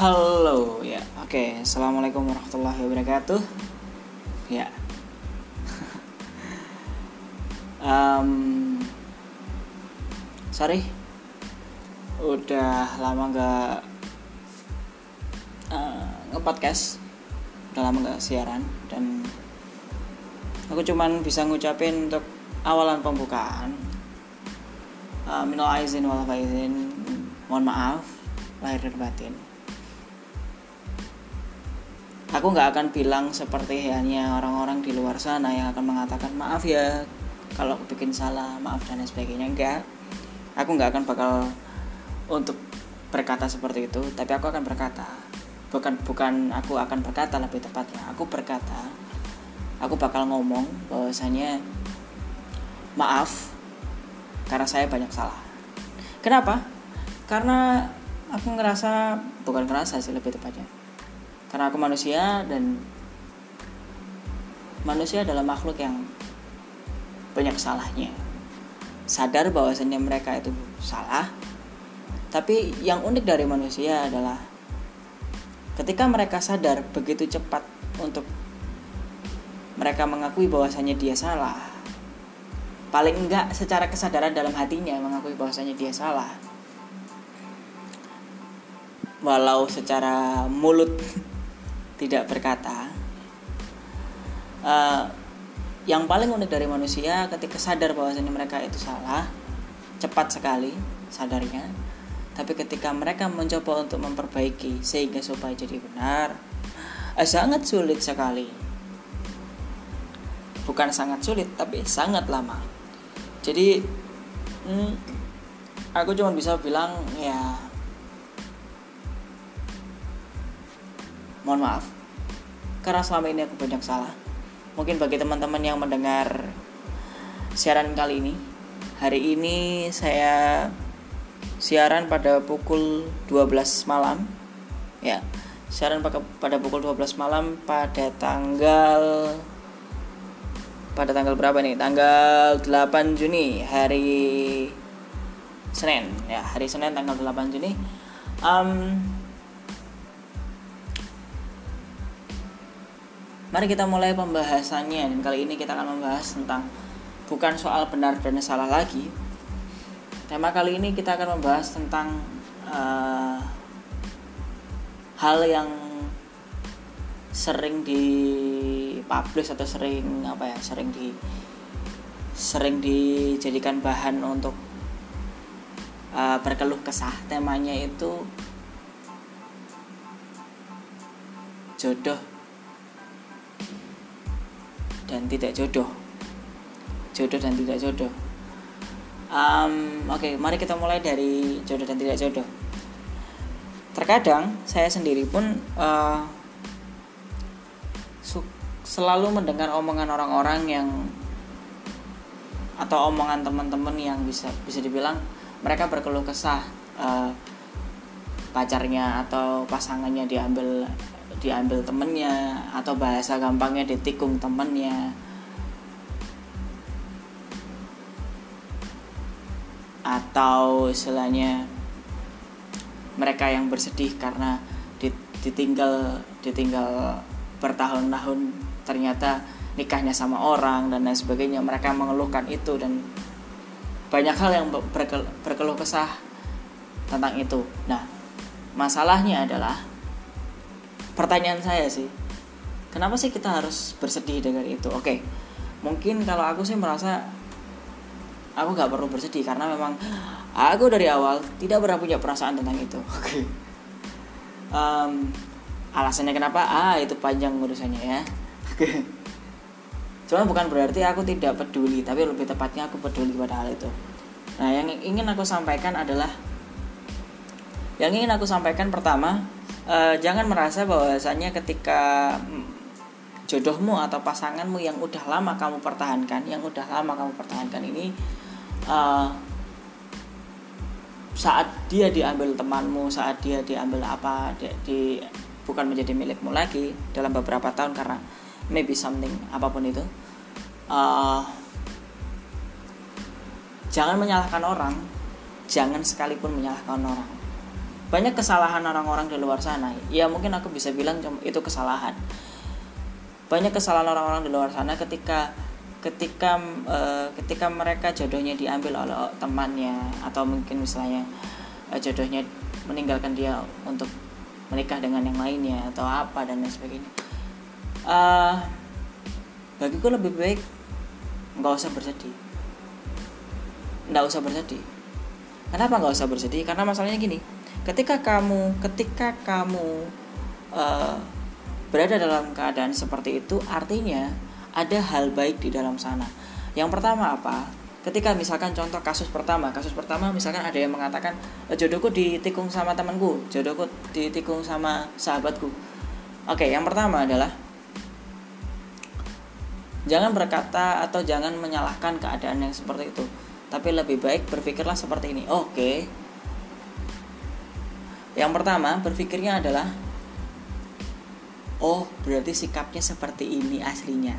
Halo, ya, oke. Assalamualaikum warahmatullahi wabarakatuh. Ya. um, sorry, udah lama nggak uh, nge-podcast, udah lama nggak siaran dan aku cuman bisa ngucapin untuk awalan pembukaan. Uh, minal aizin wal faizin, mohon maaf lahir dan batin aku nggak akan bilang seperti hanya orang-orang di luar sana yang akan mengatakan maaf ya kalau aku bikin salah maaf dan sebagainya. Enggak aku nggak akan bakal untuk berkata seperti itu tapi aku akan berkata. Bukan bukan aku akan berkata lebih tepatnya. Aku berkata aku bakal ngomong bahwasanya maaf karena saya banyak salah. Kenapa? Karena aku ngerasa bukan ngerasa sih lebih tepatnya karena aku manusia dan manusia adalah makhluk yang banyak salahnya. Sadar bahwasannya mereka itu salah tapi yang unik dari manusia adalah ketika mereka sadar begitu cepat untuk mereka mengakui bahwasannya dia salah paling enggak secara kesadaran dalam hatinya mengakui bahwasannya dia salah. Walau secara mulut tidak berkata uh, yang paling unik dari manusia ketika sadar bahwasanya mereka itu salah cepat sekali sadarnya tapi ketika mereka mencoba untuk memperbaiki sehingga supaya jadi benar uh, sangat sulit sekali. Bukan sangat sulit tapi sangat lama. Jadi hmm, aku cuma bisa bilang ya mohon maaf. Karena selama ini aku banyak salah. Mungkin bagi teman-teman yang mendengar siaran kali ini hari ini saya siaran pada pukul 12 malam. Ya siaran pada pukul 12 malam pada tanggal pada tanggal berapa nih? Tanggal 8 Juni hari Senin. Ya hari Senin tanggal 8 Juni. Um, Mari kita mulai pembahasannya dan kali ini kita akan membahas tentang bukan soal benar dan salah lagi. Tema kali ini kita akan membahas tentang uh, hal yang sering di publish atau sering apa ya sering di sering dijadikan bahan untuk uh, berkeluh kesah temanya itu jodoh dan tidak jodoh. Jodoh dan tidak jodoh. Um, oke okay, mari kita mulai dari jodoh dan tidak jodoh. Terkadang saya sendiri pun uh, selalu mendengar omongan orang-orang yang atau omongan teman-teman yang bisa bisa dibilang mereka berkeluh kesah uh, pacarnya atau pasangannya diambil diambil temennya atau bahasa gampangnya ditikung temennya. Atau istilahnya mereka yang bersedih karena ditinggal ditinggal bertahun-tahun ternyata nikahnya sama orang dan lain sebagainya mereka mengeluhkan itu dan banyak hal yang berkeluh kesah tentang itu. Nah masalahnya adalah pertanyaan saya sih kenapa sih kita harus bersedih dengan itu? Oke mungkin kalau aku sih merasa aku nggak perlu bersedih karena memang aku dari awal tidak pernah punya perasaan tentang itu. Oke. Um, alasannya kenapa? Ah itu panjang urusannya ya. Oke. Cuman bukan berarti aku tidak peduli tapi lebih tepatnya aku peduli pada hal itu. Nah yang ingin aku sampaikan adalah yang ingin aku sampaikan pertama uh, jangan merasa bahwasanya ketika mm, jodohmu atau pasanganmu yang udah lama kamu pertahankan, yang udah lama kamu pertahankan ini uh, saat dia diambil temanmu, saat dia diambil apa, di, di bukan menjadi milikmu lagi dalam beberapa tahun karena maybe something apa pun itu. Uh, jangan menyalahkan orang, jangan sekalipun menyalahkan orang banyak kesalahan orang-orang di luar sana. Ya mungkin aku bisa bilang itu kesalahan. Banyak kesalahan orang-orang di luar sana ketika ketika uh, ketika mereka jodohnya diambil oleh temannya atau mungkin misalnya uh, jodohnya meninggalkan dia untuk menikah dengan yang lainnya atau apa dan lain sebagainya. Uh, bagiku lebih baik nggak usah bersedih. Nggak usah bersedih. Kenapa nggak usah bersedih? Karena masalahnya gini ketika kamu ketika kamu uh, berada dalam keadaan seperti itu artinya ada hal baik di dalam sana. Yang pertama apa? Ketika misalkan contoh kasus pertama kasus pertama misalkan ada yang mengatakan eh, jodohku ditikung sama temanku jodohku ditikung sama sahabatku. Oke yang pertama adalah jangan berkata atau jangan menyalahkan keadaan yang seperti itu. Tapi lebih baik berpikirlah seperti ini. Oke yang pertama berpikirnya adalah oh berarti sikapnya seperti ini aslinya.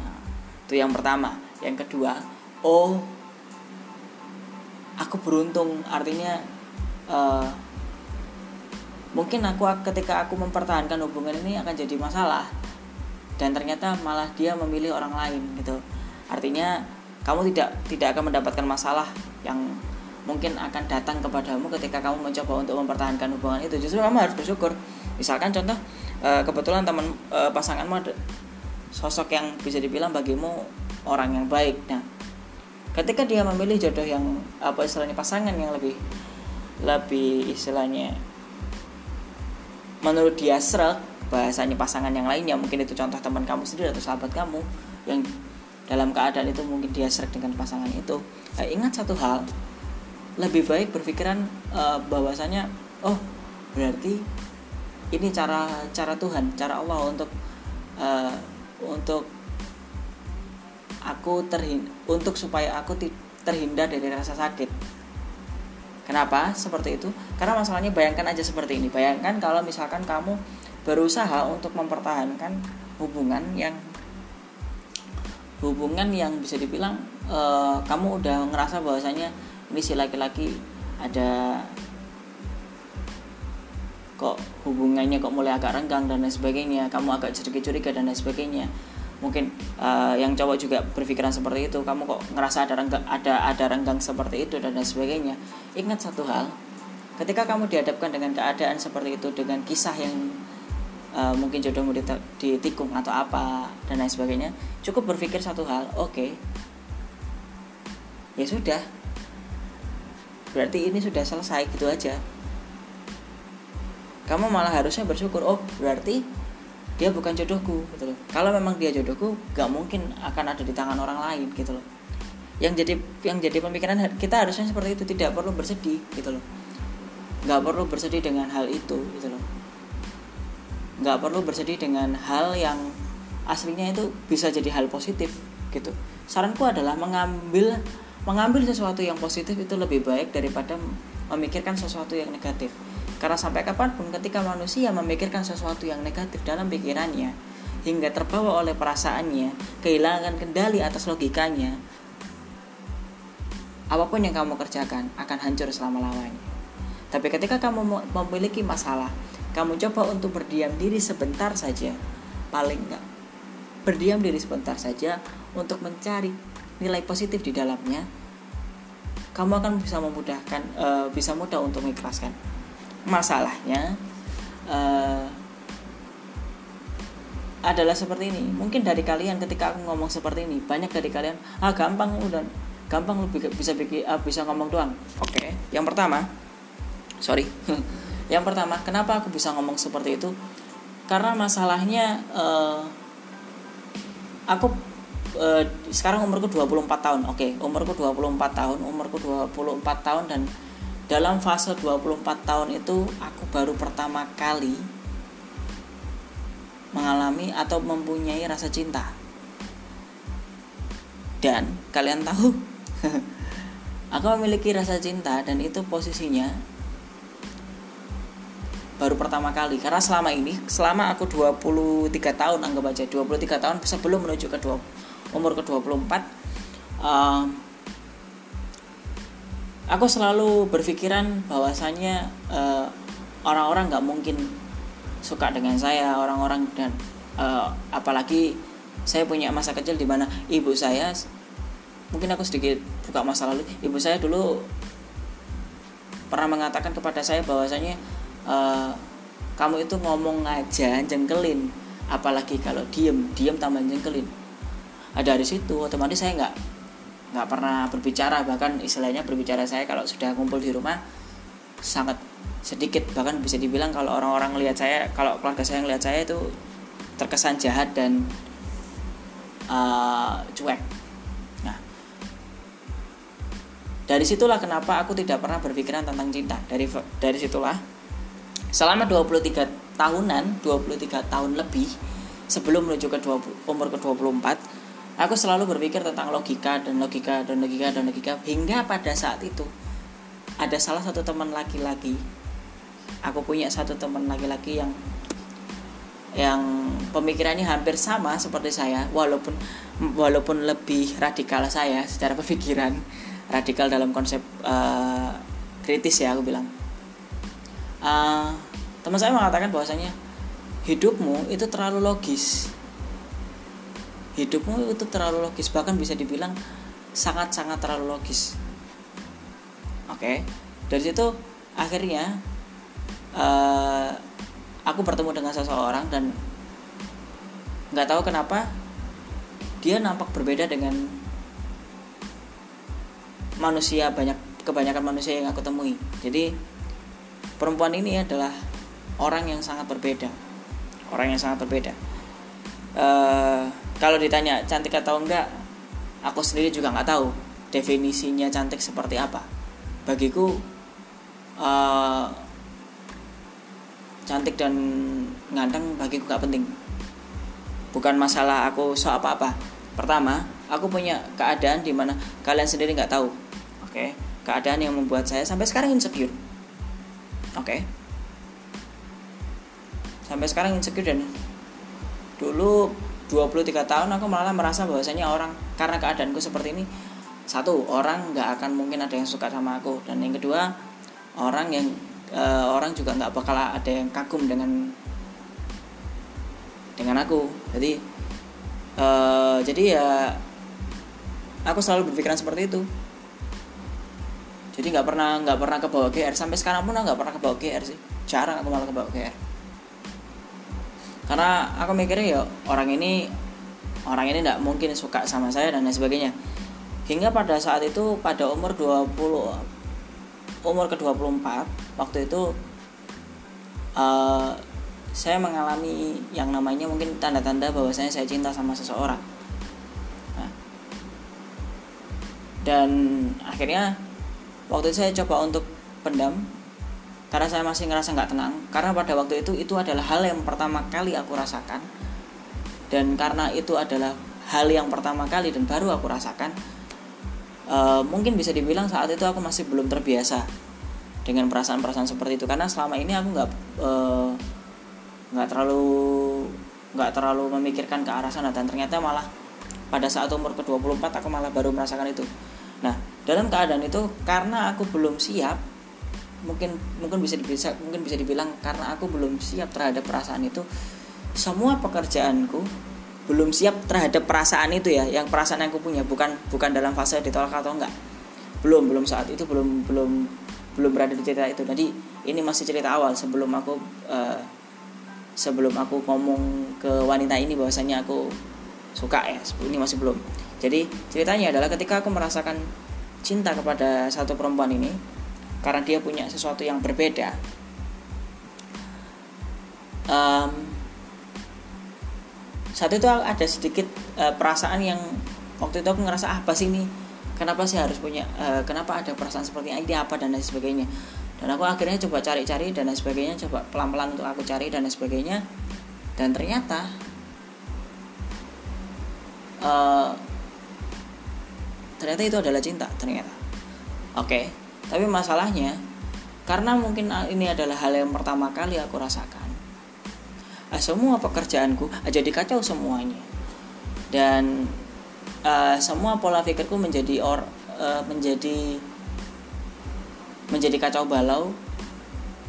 Nah, itu yang pertama. Yang kedua, oh aku beruntung artinya uh, mungkin aku ketika aku mempertahankan hubungan ini akan jadi masalah dan ternyata malah dia memilih orang lain gitu artinya kamu tidak tidak akan mendapatkan masalah yang mungkin akan datang kepadamu ketika kamu mencoba untuk mempertahankan hubungan itu. Justru kamu harus bersyukur. Misalkan contoh eh, kebetulan teman eh, pasanganmu ada sosok yang bisa dibilang bagimu orang yang baik. Nah ketika dia memilih jodoh yang apa istilahnya pasangan yang lebih lebih istilahnya menurut dia serak bahasanya pasangan yang lainnya mungkin itu contoh teman kamu sendiri atau sahabat kamu yang dalam keadaan itu mungkin dia serak dengan pasangan itu. Eh, ingat satu hal lebih baik berpikiran uh, bahwasanya oh berarti ini cara cara Tuhan cara Allah untuk uh, untuk aku terhin untuk supaya aku terhindar dari rasa sakit. Kenapa seperti itu? Karena masalahnya bayangkan aja seperti ini. Bayangkan kalau misalkan kamu berusaha untuk mempertahankan hubungan yang hubungan yang bisa dibilang uh, kamu udah ngerasa bahwasanya ini si laki-laki ada kok hubungannya kok mulai agak renggang dan lain sebagainya kamu agak sedikit curiga dan lain sebagainya. Mungkin uh, yang cowok juga berpikiran seperti itu kamu kok ngerasa ada renggang ada ada renggang seperti itu dan lain sebagainya. Ingat satu hal ketika kamu dihadapkan dengan keadaan seperti itu dengan kisah yang uh, mungkin jodohmu ditikung atau apa dan lain sebagainya cukup berpikir satu hal oke okay, ya sudah berarti ini sudah selesai gitu aja. Kamu malah harusnya bersyukur oh berarti dia bukan jodohku gitu loh. Kalau memang dia jodohku gak mungkin akan ada di tangan orang lain gitu loh. Yang jadi yang jadi pemikiran kita harusnya seperti itu tidak perlu bersedih gitu loh. Nggak perlu bersedih dengan hal itu gitu loh. Nggak perlu bersedih dengan hal yang aslinya itu bisa jadi hal positif gitu. Saranku adalah mengambil mengambil sesuatu yang positif itu lebih baik daripada memikirkan sesuatu yang negatif. Karena sampai kapan pun ketika manusia memikirkan sesuatu yang negatif dalam pikirannya hingga terbawa oleh perasaannya kehilangan kendali atas logikanya apa pun yang kamu kerjakan akan hancur selama-lamanya tapi ketika kamu memiliki masalah kamu coba untuk berdiam diri sebentar saja. Paling enggak berdiam diri sebentar saja untuk mencari nilai positif di dalamnya kamu akan bisa memudahkan uh, bisa mudah untuk mengikhlaskan. Masalahnya uh, adalah seperti ini. Mungkin dari kalian ketika aku ngomong seperti ini banyak dari kalian ah gampang udah gampang lebih bisa bikin uh, bisa ngomong doang. Oke okay. yang pertama sorry. Yang pertama kenapa aku bisa ngomong seperti itu? Karena masalahnya uh, aku uh, sekarang umurku 24 tahun. Oke, okay, umurku 24 tahun, umurku 24 tahun dan dalam fase 24 tahun itu aku baru pertama kali mengalami atau mempunyai rasa cinta. Dan kalian tahu aku memiliki rasa cinta dan itu posisinya baru pertama kali karena selama ini selama aku 23 tahun anggap aja 23 tahun sebelum menuju ke 20 umur ke-24 uh, aku selalu berpikiran bahwasanya uh, orang-orang nggak mungkin suka dengan saya orang-orang dan uh, apalagi saya punya masa kecil di mana ibu saya mungkin aku sedikit buka masa lalu ibu saya dulu pernah mengatakan kepada saya bahwasanya uh, kamu itu ngomong aja jengkelin. Apalagi kalau diem diem tambah jengkelin ada dari situ otomatis saya nggak nggak pernah berbicara. Bahkan istilahnya berbicara saya kalau sudah kumpul di rumah sangat sedikit. Bahkan bisa dibilang kalau orang-orang lihat saya kalau keluarga saya ngelihat saya itu terkesan jahat dan uh, cuek. Nah dari situlah kenapa aku tidak pernah berpikiran tentang cinta. Dari dari situlah selama 23 tahunan 23 tahun lebih sebelum menuju ke 20, umur ke 24 aku selalu berpikir tentang logika dan logika dan logika dan logika. Hingga pada saat itu ada salah satu teman laki-laki. Aku punya satu teman laki-laki yang yang pemikirannya hampir sama seperti saya walaupun walaupun lebih radikal saya secara pemikiran. Radikal dalam konsep uh, kritis ya aku bilang. Uh, teman saya mengatakan bahwasanya hidupmu itu terlalu logis hidupmu itu terlalu logis bahkan bisa dibilang sangat-sangat terlalu logis. Oke okay? dari situ akhirnya uh, aku bertemu dengan seseorang dan nggak tahu kenapa dia nampak berbeda dengan manusia banyak kebanyakan manusia yang aku temui. Jadi perempuan ini adalah orang yang sangat berbeda. Orang yang sangat berbeda. Uh, kalau ditanya cantik atau enggak aku sendiri juga nggak tahu definisinya cantik seperti apa bagiku uh, cantik dan nganteng bagiku gak penting bukan masalah aku so apa-apa pertama aku punya keadaan di mana kalian sendiri nggak tahu oke okay? keadaan yang membuat saya sampai sekarang insecure oke okay? sampai sekarang insecure dan dulu 23 tahun aku malah merasa bahwasanya orang karena keadaanku seperti ini satu orang nggak akan mungkin ada yang suka sama aku. Dan yang kedua orang yang uh, orang juga nggak bakal ada yang kagum dengan dengan aku. Jadi uh, jadi ya aku selalu berpikiran seperti itu. Jadi nggak pernah nggak pernah ke bawah GR sampai sekarang pun nggak pernah ke bawah GR sih. Jarang aku malah ke bawah GR karena aku mikirnya ya orang ini orang ini nggak mungkin suka sama saya dan lain sebagainya. Hingga pada saat itu pada umur 20 umur ke-24 waktu itu uh, saya mengalami yang namanya mungkin tanda-tanda bahwasanya saya cinta sama seseorang. Nah, dan akhirnya waktu itu saya coba untuk pendam karena saya masih ngerasa nggak tenang. Karena pada waktu itu itu adalah hal yang pertama kali aku rasakan. Dan karena itu adalah hal yang pertama kali dan baru aku rasakan uh, mungkin bisa dibilang saat itu aku masih belum terbiasa dengan perasaan-perasaan seperti itu. Karena selama ini aku nggak uh, nggak terlalu nggak terlalu memikirkan ke arah sana. Dan ternyata malah pada saat umur ke-24 aku malah baru merasakan itu. Nah, dalam keadaan itu karena aku belum siap mungkin mungkin bisa bisa mungkin bisa dibilang karena aku belum siap terhadap perasaan itu semua pekerjaanku belum siap terhadap perasaan itu ya yang perasaan yang aku punya bukan bukan dalam fase ditolak atau enggak. Belum belum saat itu belum belum belum berada di cerita itu. Jadi ini masih cerita awal sebelum aku uh, sebelum aku ngomong ke wanita ini bahwasanya aku suka ya ini masih belum. Jadi ceritanya adalah ketika aku merasakan cinta kepada satu perempuan ini karena dia punya sesuatu yang berbeda. Um, saat itu ada sedikit uh, perasaan yang waktu itu aku ngerasa apa sih ini? Kenapa sih harus punya uh, kenapa ada perasaan seperti ini? Apa? dan lain sebagainya. Dan aku akhirnya coba cari-cari dan lain sebagainya coba pelan-pelan untuk aku cari dan lain sebagainya. Dan ternyata uh, ternyata itu adalah cinta ternyata. Oke. okay. Tapi masalahnya karena mungkin ini adalah hal yang pertama kali aku rasakan uh, semua pekerjaanku uh, jadi kacau semuanya. Dan uh, semua pola pikirku menjadi or uh, menjadi menjadi kacau balau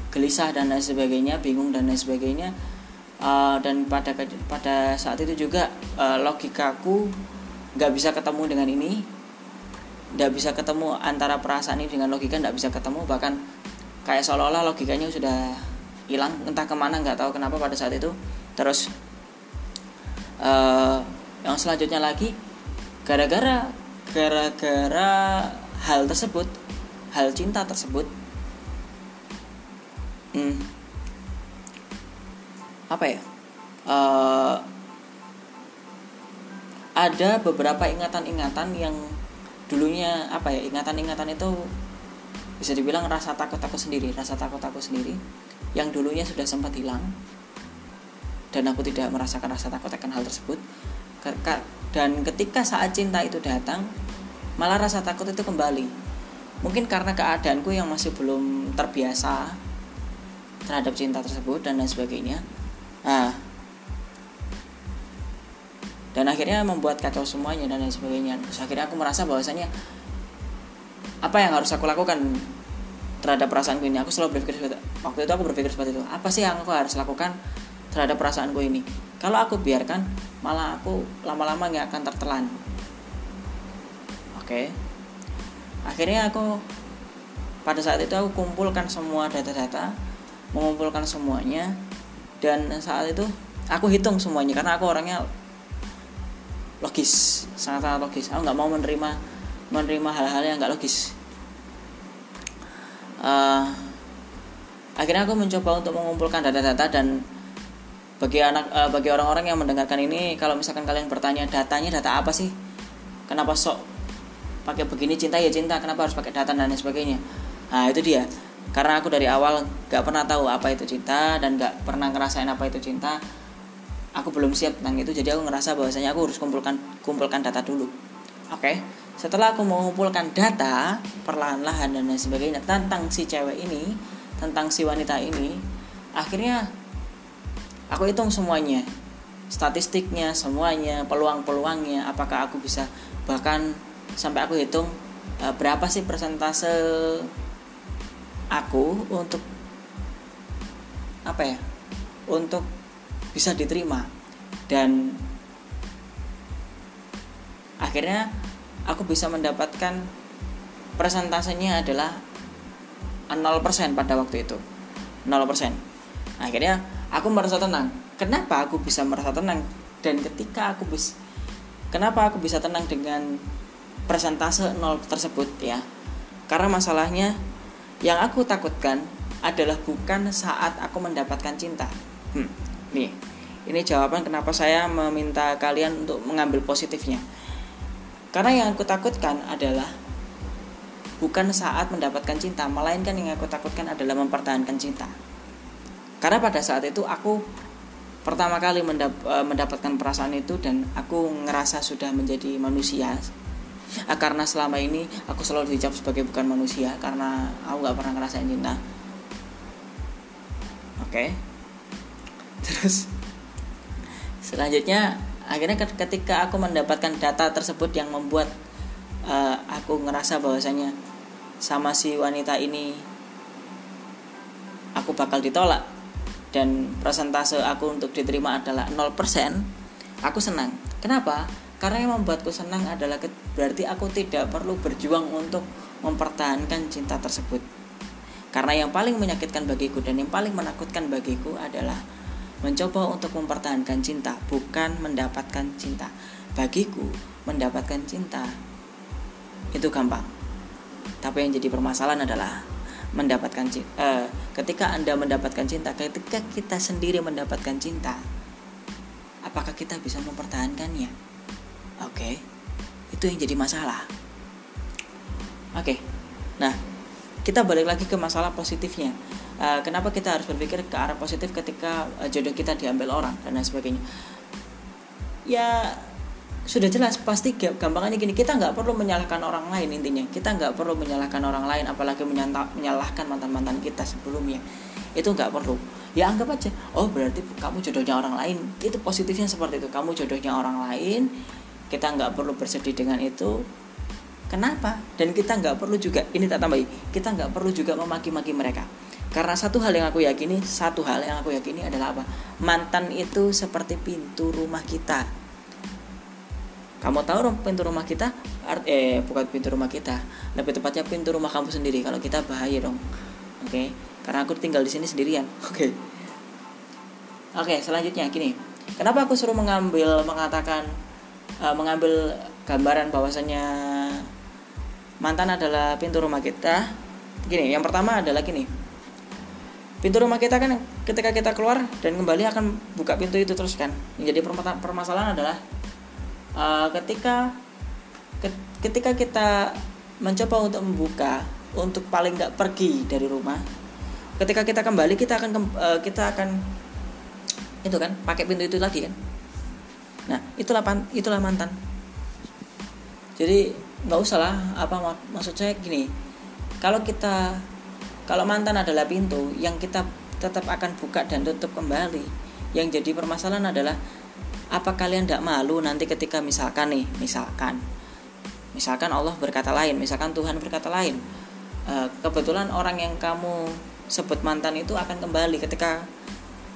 gelisah dan lain sebagainya bingung dan lain sebagainya. Uh, dan pada pada saat itu juga uh, logikaku nggak bisa ketemu dengan ini nggak bisa ketemu antara perasaan ini dengan logika nggak bisa ketemu bahkan kayak seolah-olah logikanya sudah hilang entah ke mana nggak tahu kenapa pada saat itu. Terus uh, yang selanjutnya lagi gara-gara gara-gara hal tersebut hal cinta tersebut hmm, apa ya uh, ada beberapa ingatan-ingatan yang dulunya apa ya ingatan-ingatan itu bisa dibilang rasa takut aku sendiri rasa takut aku sendiri yang dulunya sudah sempat hilang. Dan aku tidak merasakan rasa takut akan hal tersebut. Dan ketika saat cinta itu datang malah rasa takut itu kembali. Mungkin karena keadaanku yang masih belum terbiasa terhadap cinta tersebut dan lain sebagainya. Nah dan akhirnya membuat kacau semuanya dan lain sebagainya. Terus akhirnya aku merasa bahwasanya apa yang harus aku lakukan terhadap perasaanku ini? Aku selalu berpikir seperti waktu itu aku berpikir seperti itu. Apa sih yang aku harus lakukan terhadap perasaanku ini? Kalau aku biarkan malah aku lama-lama nggak akan tertelan. Oke. Akhirnya aku pada saat itu aku kumpulkan semua data-data mengumpulkan semuanya dan saat itu aku hitung semuanya karena aku orangnya logis sangat-sangat logis. Aku nggak mau menerima menerima hal-hal yang nggak logis. Uh, akhirnya aku mencoba untuk mengumpulkan data-data dan bagi anak uh, bagi orang-orang yang mendengarkan ini kalau misalkan kalian bertanya datanya data apa sih? Kenapa sok pakai begini? Cinta ya cinta kenapa harus pakai data? dan lain sebagainya. Nah itu dia. Karena aku dari awal gak pernah tahu apa itu cinta dan gak pernah ngerasain apa itu cinta aku belum siap tentang itu jadi aku ngerasa bahwasanya aku harus kumpulkan kumpulkan data dulu. Oke? Setelah aku mengumpulkan data perlahan-lahan dan lain sebagainya tentang si cewek ini tentang si wanita ini akhirnya aku hitung semuanya. Statistiknya semuanya peluang-peluangnya apakah aku bisa bahkan sampai aku hitung e, berapa sih persentase aku untuk apa ya untuk bisa diterima. Dan akhirnya aku bisa mendapatkan presentasenya adalah 0% pada waktu itu. 0% akhirnya aku merasa tenang. Kenapa aku bisa merasa tenang? Dan ketika aku bisa kenapa aku bisa tenang dengan persentase 0 tersebut ya? Karena masalahnya yang aku takutkan adalah bukan saat aku mendapatkan cinta. Hmm, nih ini jawaban kenapa saya meminta kalian untuk mengambil positifnya karena yang aku takutkan adalah bukan saat mendapatkan cinta, melainkan yang aku takutkan adalah mempertahankan cinta. Karena pada saat itu aku pertama kali e, mendapatkan perasaan itu dan aku ngerasa sudah menjadi manusia. E, karena selama ini aku selalu dicap sebagai bukan manusia karena aku nggak pernah ngerasain cinta. Oke. Okay. Terus? Selanjutnya akhirnya ketika aku mendapatkan data tersebut yang membuat uh, aku ngerasa bahwasanya sama si wanita ini aku bakal ditolak dan persentase aku untuk diterima adalah 0% aku senang. Kenapa? Karena yang membuatku senang adalah berarti aku tidak perlu berjuang untuk mempertahankan cinta tersebut. Karena yang paling menyakitkan bagiku dan yang paling menakutkan bagiku adalah mencoba untuk mempertahankan cinta, bukan mendapatkan cinta. Bagiku, mendapatkan cinta itu gampang. Tapi yang jadi permasalahan adalah mendapatkan cinta. Eh, ketika Anda mendapatkan cinta, ketika kita sendiri mendapatkan cinta, apakah kita bisa mempertahankannya? Oke. Okay. Itu yang jadi masalah. Oke. Okay. Nah, kita balik lagi ke masalah positifnya. Uh, kenapa kita harus berpikir ke arah positif ketika uh, jodoh kita diambil orang dan lain sebagainya? Ya sudah jelas pasti gampangannya gini kita nggak perlu menyalahkan orang lain intinya. Kita nggak perlu menyalahkan orang lain apalagi menyalahkan mantan mantan kita sebelumnya. Itu nggak perlu. Ya anggap aja oh berarti kamu jodohnya orang lain. Itu positifnya seperti itu. Kamu jodohnya orang lain kita nggak perlu bersedih dengan itu Kenapa? Dan kita nggak perlu juga ini tak tambahi, kita nggak perlu juga memaki-maki mereka. Karena satu hal yang aku yakini, satu hal yang aku yakini adalah apa? Mantan itu seperti pintu rumah kita. Kamu tahu pintu rumah kita? Eh, bukan pintu rumah kita. Lebih tepatnya pintu rumah kamu sendiri. Kalau kita bahaya dong. Oke, okay? karena aku tinggal di sini sendirian. Oke. Okay. Oke, okay, selanjutnya gini. Kenapa aku suruh mengambil mengatakan uh, mengambil gambaran bahwasanya mantan adalah pintu rumah kita. Gini yang pertama adalah gini. Pintu rumah kita kan ketika kita keluar dan kembali akan buka pintu itu terus kan. Yang jadi permasalahan adalah uh, ketika ketika kita mencoba untuk membuka untuk paling nggak pergi dari rumah ketika kita kembali kita akan uh, kita akan itu kan pakai pintu itu lagi kan. Nah itulah itulah mantan. Jadi nggak usah lah apa mak maksud saya gini. Kalau kita kalau mantan adalah pintu yang kita tetap akan buka dan tutup kembali. Yang jadi permasalahan adalah apa kalian tidak malu nanti ketika misalkan nih misalkan misalkan Allah berkata lain misalkan Tuhan berkata lain eh, kebetulan orang yang kamu sebut mantan itu akan kembali ketika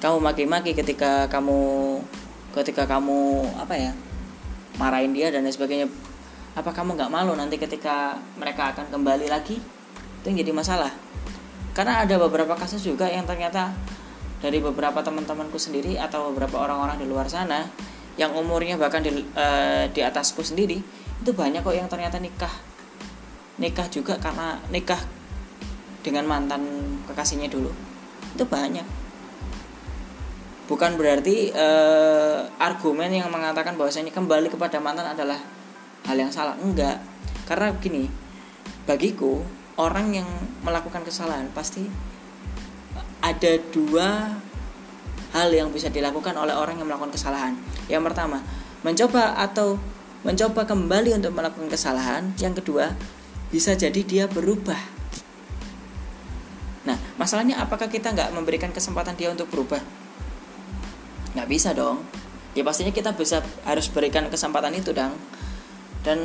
kamu maki-maki ketika kamu ketika kamu apa ya marahin dia dan lain sebagainya apa kamu nggak malu nanti ketika mereka akan kembali lagi? Itu yang jadi masalah. Karena ada beberapa kasus juga yang ternyata dari beberapa teman-temanku sendiri atau beberapa orang-orang di luar sana yang umurnya bahkan di, uh, di atasku sendiri itu banyak kok yang ternyata nikah. Nikah juga karena nikah dengan mantan kekasihnya dulu. Itu banyak. Bukan berarti uh, argumen yang mengatakan bahwasanya kembali kepada mantan adalah hal yang salah. Enggak. Karena gini bagiku orang yang melakukan kesalahan pasti ada dua hal yang bisa dilakukan oleh orang yang melakukan kesalahan. Yang pertama mencoba atau mencoba kembali untuk melakukan kesalahan. Yang kedua bisa jadi dia berubah. Nah masalahnya apakah kita nggak memberikan kesempatan dia untuk berubah? Nggak bisa dong. Ya pastinya kita bisa harus berikan kesempatan itu dong dan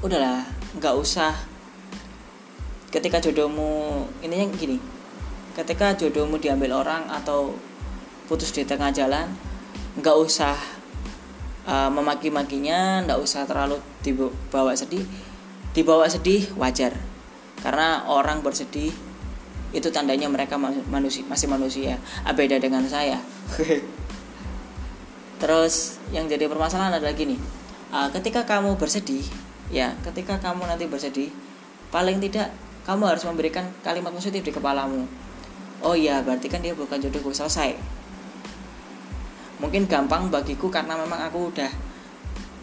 udahlah nggak usah. Ketika jodohmu ini yang gini ketika jodohmu diambil orang atau putus di tengah jalan nggak usah uh, memaki-makinya nggak usah terlalu dibawa sedih. Dibawa sedih wajar karena orang bersedih itu tandanya mereka manusia, masih manusia. Ah, beda dengan saya. Terus yang jadi permasalahan adalah gini uh, ketika kamu bersedih ya ketika kamu nanti bersedih paling tidak kamu harus memberikan kalimat positif di kepalamu. Oh iya berarti kan dia bukan jodohku selesai. Mungkin gampang bagiku karena memang aku udah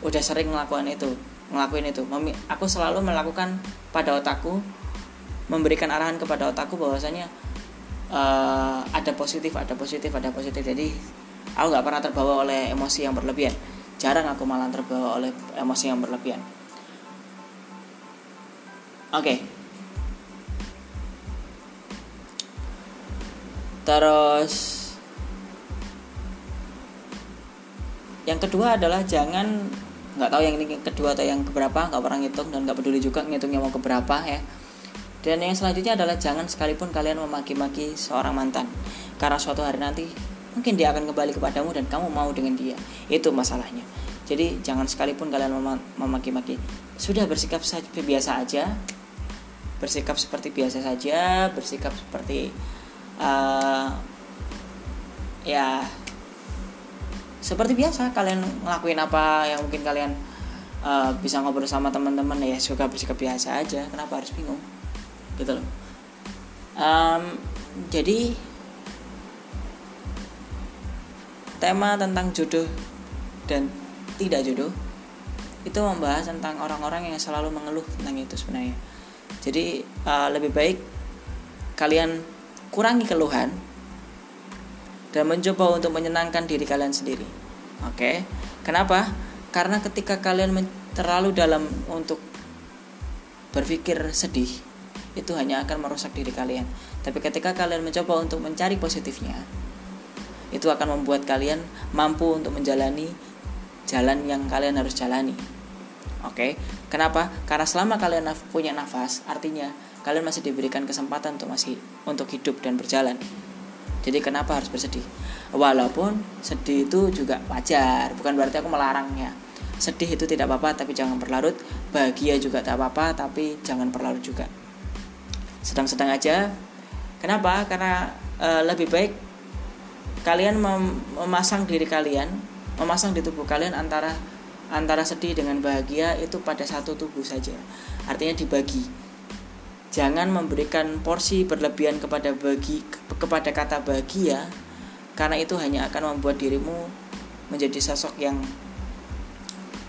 udah sering melakukan itu ngelakuin itu. Aku selalu melakukan pada otakku memberikan arahan kepada otakku bahwasanya uh, ada positif ada positif ada positif. Jadi aku nggak pernah terbawa oleh emosi yang berlebihan jarang aku malah terbawa oleh emosi yang berlebihan. Oke. Okay. terus yang kedua adalah jangan nggak tahu yang ini kedua atau yang keberapa nggak pernah ngitung dan nggak peduli juga ngitungnya mau keberapa ya. Dan yang selanjutnya adalah jangan sekalipun kalian memaki-maki seorang mantan. Karena suatu hari nanti mungkin dia akan kembali kepadamu dan kamu mau dengan dia. Itu masalahnya. Jadi jangan sekalipun kalian memaki-maki. Sudah bersikap biasa aja. Bersikap seperti biasa saja. Bersikap seperti uh, ya seperti biasa. Kalian ngelakuin apa yang mungkin kalian uh, bisa ngobrol sama teman-teman ya suka bersikap biasa aja. Kenapa harus bingung? Gitu loh. Um, jadi tema tentang jodoh dan tidak jodoh itu membahas tentang orang-orang yang selalu mengeluh tentang itu sebenarnya. Jadi uh, lebih baik kalian kurangi keluhan dan mencoba untuk menyenangkan diri kalian sendiri. Oke? Kenapa? Karena ketika kalian terlalu dalam untuk berpikir sedih itu hanya akan merusak diri kalian. Tapi ketika kalian mencoba untuk mencari positifnya itu akan membuat kalian mampu untuk menjalani jalan yang kalian harus jalani Oke, kenapa? Karena selama kalian naf punya nafas, artinya kalian masih diberikan kesempatan untuk masih untuk hidup dan berjalan. Jadi kenapa harus bersedih? Walaupun sedih itu juga wajar, bukan berarti aku melarangnya. Sedih itu tidak apa-apa, tapi jangan berlarut. Bahagia juga tak apa-apa, tapi jangan berlarut juga. Sedang-sedang aja. Kenapa? Karena e, lebih baik kalian mem memasang diri kalian memasang di tubuh kalian antara antara sedih dengan bahagia itu pada satu tubuh saja. Artinya dibagi. Jangan memberikan porsi berlebihan kepada bagi kepada kata bahagia karena itu hanya akan membuat dirimu menjadi sosok yang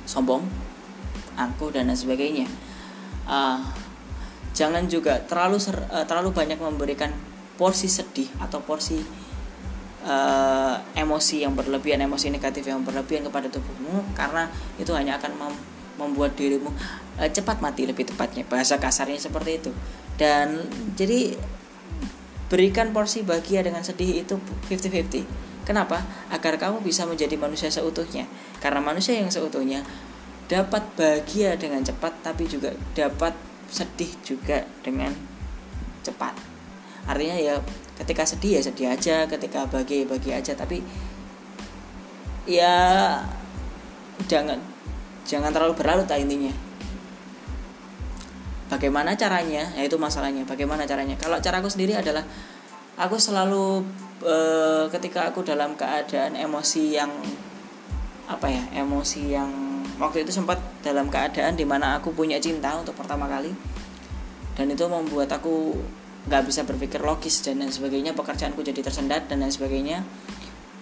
sombong angkuh dan lain sebagainya. Uh, jangan juga terlalu ser, uh, terlalu banyak memberikan porsi sedih atau porsi uh, emosi yang berlebihan, emosi negatif yang berlebihan kepada tubuhmu karena itu hanya akan mem membuat dirimu uh, cepat mati lebih tepatnya. Bahasa kasarnya seperti itu. Dan jadi berikan porsi bahagia dengan sedih itu 50-50 kenapa? Agar kamu bisa menjadi manusia seutuhnya. Karena manusia yang seutuhnya dapat bahagia dengan cepat tapi juga dapat sedih juga dengan cepat. Artinya ya ketika sedih ya sedih aja ketika bahagia ya bahagia aja. Tapi ya jangan jangan terlalu berlarut lah intinya. Bagaimana caranya? Ya itu masalahnya. Bagaimana caranya? Kalau caraku sendiri adalah aku selalu e, ketika aku dalam keadaan emosi yang apa ya emosi yang waktu itu sempat dalam keadaan di mana aku punya cinta untuk pertama kali dan itu membuat aku nggak bisa berpikir logis dan lain sebagainya pekerjaanku jadi tersendat dan lain sebagainya.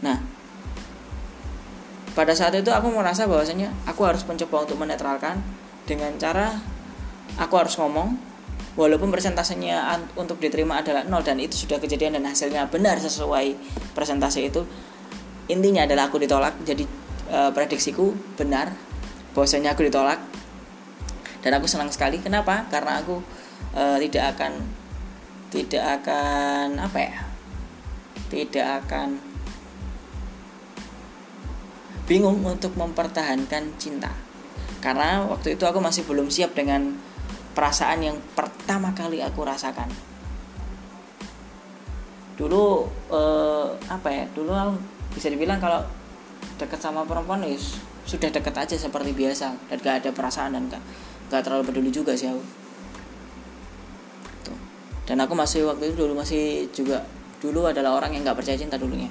Nah pada saat itu aku merasa bahwasanya aku harus mencoba untuk menetralkan dengan cara aku harus ngomong walaupun persentasenya untuk diterima adalah nol dan itu sudah kejadian dan hasilnya benar sesuai presentasi itu intinya adalah aku ditolak. Jadi e, prediksiku benar bahwasanya aku ditolak dan aku senang sekali. Kenapa? Karena aku e, tidak akan tidak akan apa ya tidak akan bingung untuk mempertahankan cinta. Karena waktu itu aku masih belum siap dengan perasaan yang pertama kali aku rasakan. Dulu eh, apa ya dulu bisa dibilang kalau dekat sama perempuan ya sudah dekat aja seperti biasa. Dan gak ada perasaan dan gak, gak terlalu peduli juga sih aku dan aku masih waktu itu dulu masih juga dulu adalah orang yang nggak percaya cinta dulunya.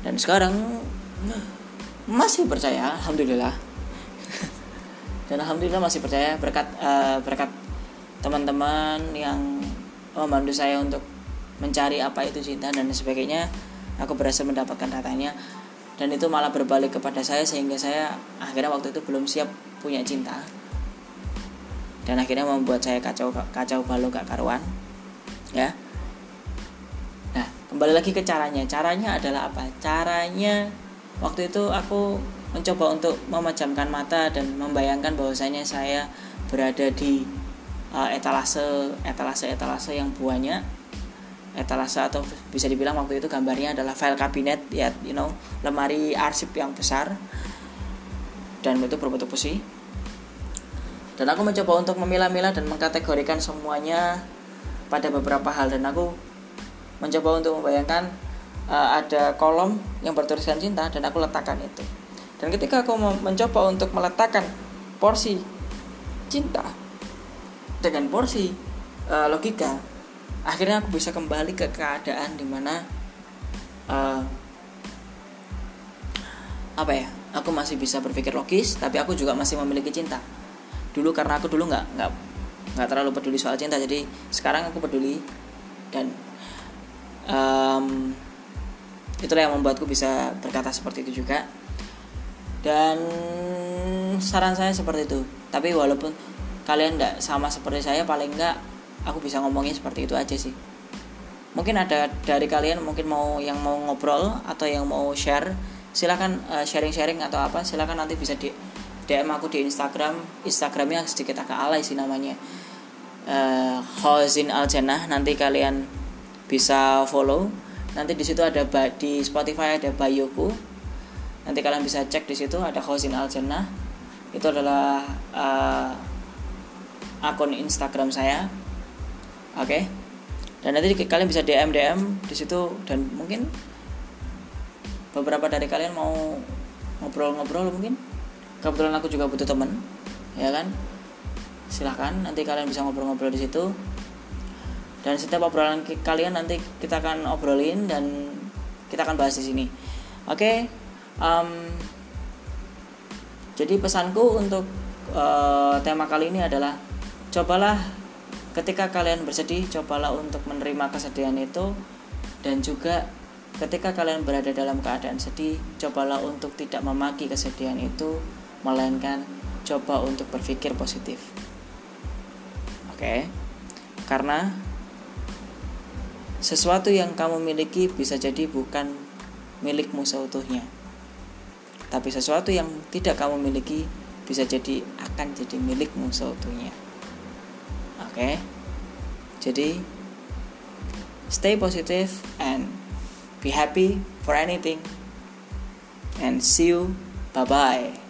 Dan sekarang masih percaya alhamdulillah. Dan alhamdulillah masih percaya berkat uh, berkat teman-teman yang membantu saya untuk mencari apa itu cinta dan sebagainya. Aku berhasil mendapatkan datanya. Dan itu malah berbalik kepada saya sehingga saya akhirnya waktu itu belum siap punya cinta. Dan akhirnya membuat saya kacau kacau balau gak karuan ya. Nah kembali lagi ke caranya. Caranya adalah apa? Caranya waktu itu aku mencoba untuk memejamkan mata dan membayangkan bahwasanya saya berada di uh, etalase etalase etalase yang banyak. Etalase atau bisa dibilang waktu itu gambarnya adalah file kabinet ya you know lemari arsip yang besar. Dan itu berbentuk besi. Dan aku mencoba untuk memilah-milah dan mengkategorikan semuanya pada beberapa hal. Dan aku mencoba untuk membayangkan uh, ada kolom yang bertuliskan cinta dan aku letakkan itu. Dan ketika aku mencoba untuk meletakkan porsi cinta dengan porsi uh, logika akhirnya aku bisa kembali ke keadaan di mana uh, apa ya aku masih bisa berpikir logis tapi aku juga masih memiliki cinta. Dulu karena aku dulu nggak nggak nggak terlalu peduli soal cinta jadi sekarang aku peduli dan um, itulah yang membuatku bisa berkata seperti itu juga. Dan saran saya seperti itu. Tapi walaupun kalian nggak sama seperti saya paling nggak aku bisa ngomongin seperti itu aja sih. Mungkin ada dari kalian mungkin mau yang mau ngobrol atau yang mau share silahkan uh, sharing-sharing atau apa silahkan nanti bisa di DM aku di Instagram. Instagramnya sedikit agak alay sih namanya uh, Khozin Al Jannah nanti kalian bisa follow. Nanti di situ ada di Spotify ada bioku nanti kalian bisa cek di situ ada Khozin Al Jannah. Itu adalah uh, akun Instagram saya. Oke? Okay? dan nanti kalian bisa DM DM di situ dan mungkin beberapa dari kalian mau ngobrol-ngobrol mungkin. Kebetulan aku juga butuh teman ya kan silahkan nanti kalian bisa ngobrol-ngobrol di situ. Dan setiap obrolan kalian nanti kita akan obrolin dan kita akan bahas di sini. Oke okay? um, jadi pesanku untuk uh, tema kali ini adalah cobalah ketika kalian bersedih cobalah untuk menerima kesedihan itu. Dan juga ketika kalian berada dalam keadaan sedih cobalah untuk tidak memaki kesedihan itu melainkan coba untuk berpikir positif oke. Okay? karena sesuatu yang kamu miliki bisa jadi bukan milikmu seutuhnya. Tapi sesuatu yang tidak kamu miliki bisa jadi akan jadi milikmu seutuhnya. Okay? jadi stay positive and be happy for anything. And see you. Bye bye